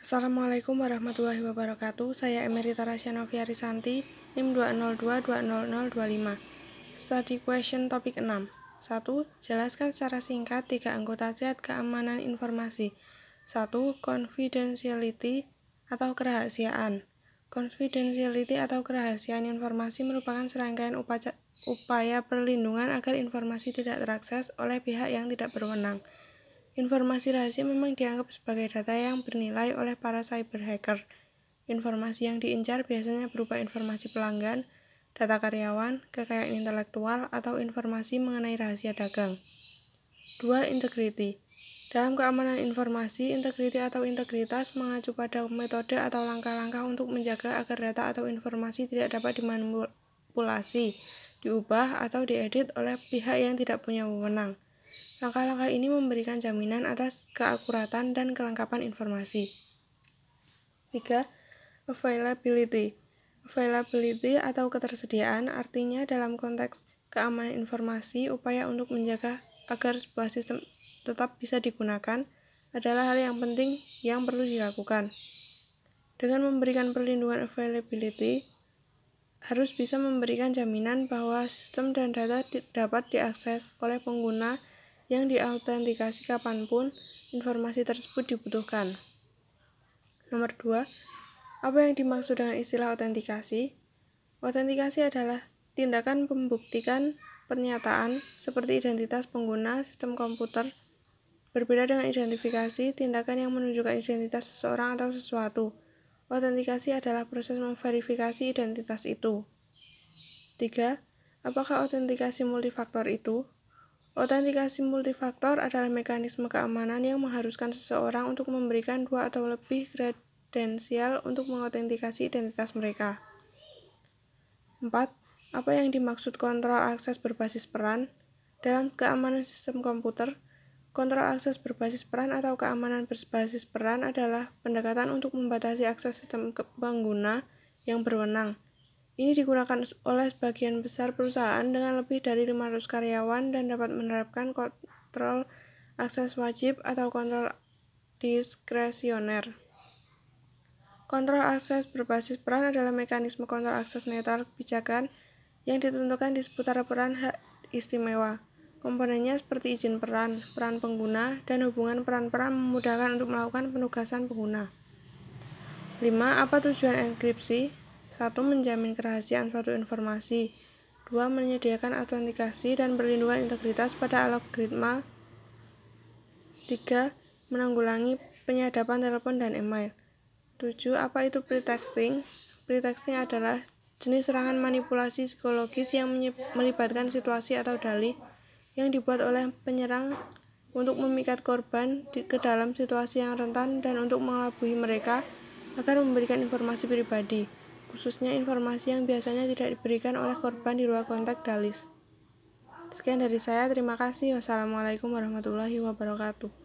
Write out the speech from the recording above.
Assalamualaikum warahmatullahi wabarakatuh. Saya Emerita Rasya Novia Risanti, NIM 202200025. Study question topik 6. 1. Jelaskan secara singkat tiga anggota triad keamanan informasi. 1. Confidentiality atau kerahasiaan. Confidentiality atau kerahasiaan informasi merupakan serangkaian upaya perlindungan agar informasi tidak terakses oleh pihak yang tidak berwenang. Informasi rahasia memang dianggap sebagai data yang bernilai oleh para cyber hacker. Informasi yang diincar biasanya berupa informasi pelanggan, data karyawan, kekayaan intelektual, atau informasi mengenai rahasia dagang. 2. Integrity Dalam keamanan informasi, integrity atau integritas mengacu pada metode atau langkah-langkah untuk menjaga agar data atau informasi tidak dapat dimanipulasi, diubah, atau diedit oleh pihak yang tidak punya wewenang. Langkah-langkah ini memberikan jaminan atas keakuratan dan kelengkapan informasi. 3. Availability Availability atau ketersediaan artinya dalam konteks keamanan informasi, upaya untuk menjaga agar sebuah sistem tetap bisa digunakan adalah hal yang penting yang perlu dilakukan. Dengan memberikan perlindungan availability, harus bisa memberikan jaminan bahwa sistem dan data dapat diakses oleh pengguna yang diautentikasi kapan pun informasi tersebut dibutuhkan. Nomor 2. Apa yang dimaksud dengan istilah autentikasi? Autentikasi adalah tindakan pembuktikan pernyataan seperti identitas pengguna sistem komputer. Berbeda dengan identifikasi, tindakan yang menunjukkan identitas seseorang atau sesuatu. Autentikasi adalah proses memverifikasi identitas itu. 3. Apakah autentikasi multifaktor itu? Autentikasi multifaktor adalah mekanisme keamanan yang mengharuskan seseorang untuk memberikan dua atau lebih kredensial untuk mengautentikasi identitas mereka. 4. Apa yang dimaksud kontrol akses berbasis peran? Dalam keamanan sistem komputer, kontrol akses berbasis peran atau keamanan berbasis peran adalah pendekatan untuk membatasi akses sistem pengguna yang berwenang ini digunakan oleh sebagian besar perusahaan dengan lebih dari 500 karyawan dan dapat menerapkan kontrol akses wajib atau kontrol diskresioner. Kontrol akses berbasis peran adalah mekanisme kontrol akses netral kebijakan yang ditentukan di seputar peran hak istimewa. Komponennya seperti izin peran, peran pengguna, dan hubungan peran-peran memudahkan untuk melakukan penugasan pengguna. 5. Apa tujuan enkripsi? Satu, menjamin kerahasiaan suatu informasi. Dua, menyediakan autentikasi dan perlindungan integritas pada algoritma. Tiga, menanggulangi penyadapan telepon dan email. Tujuh, apa itu pretexting? Pretexting adalah jenis serangan manipulasi psikologis yang melibatkan situasi atau dalih yang dibuat oleh penyerang untuk memikat korban ke dalam situasi yang rentan dan untuk mengelabui mereka agar memberikan informasi pribadi khususnya informasi yang biasanya tidak diberikan oleh korban di luar kontak dalis. Sekian dari saya, terima kasih. Wassalamualaikum warahmatullahi wabarakatuh.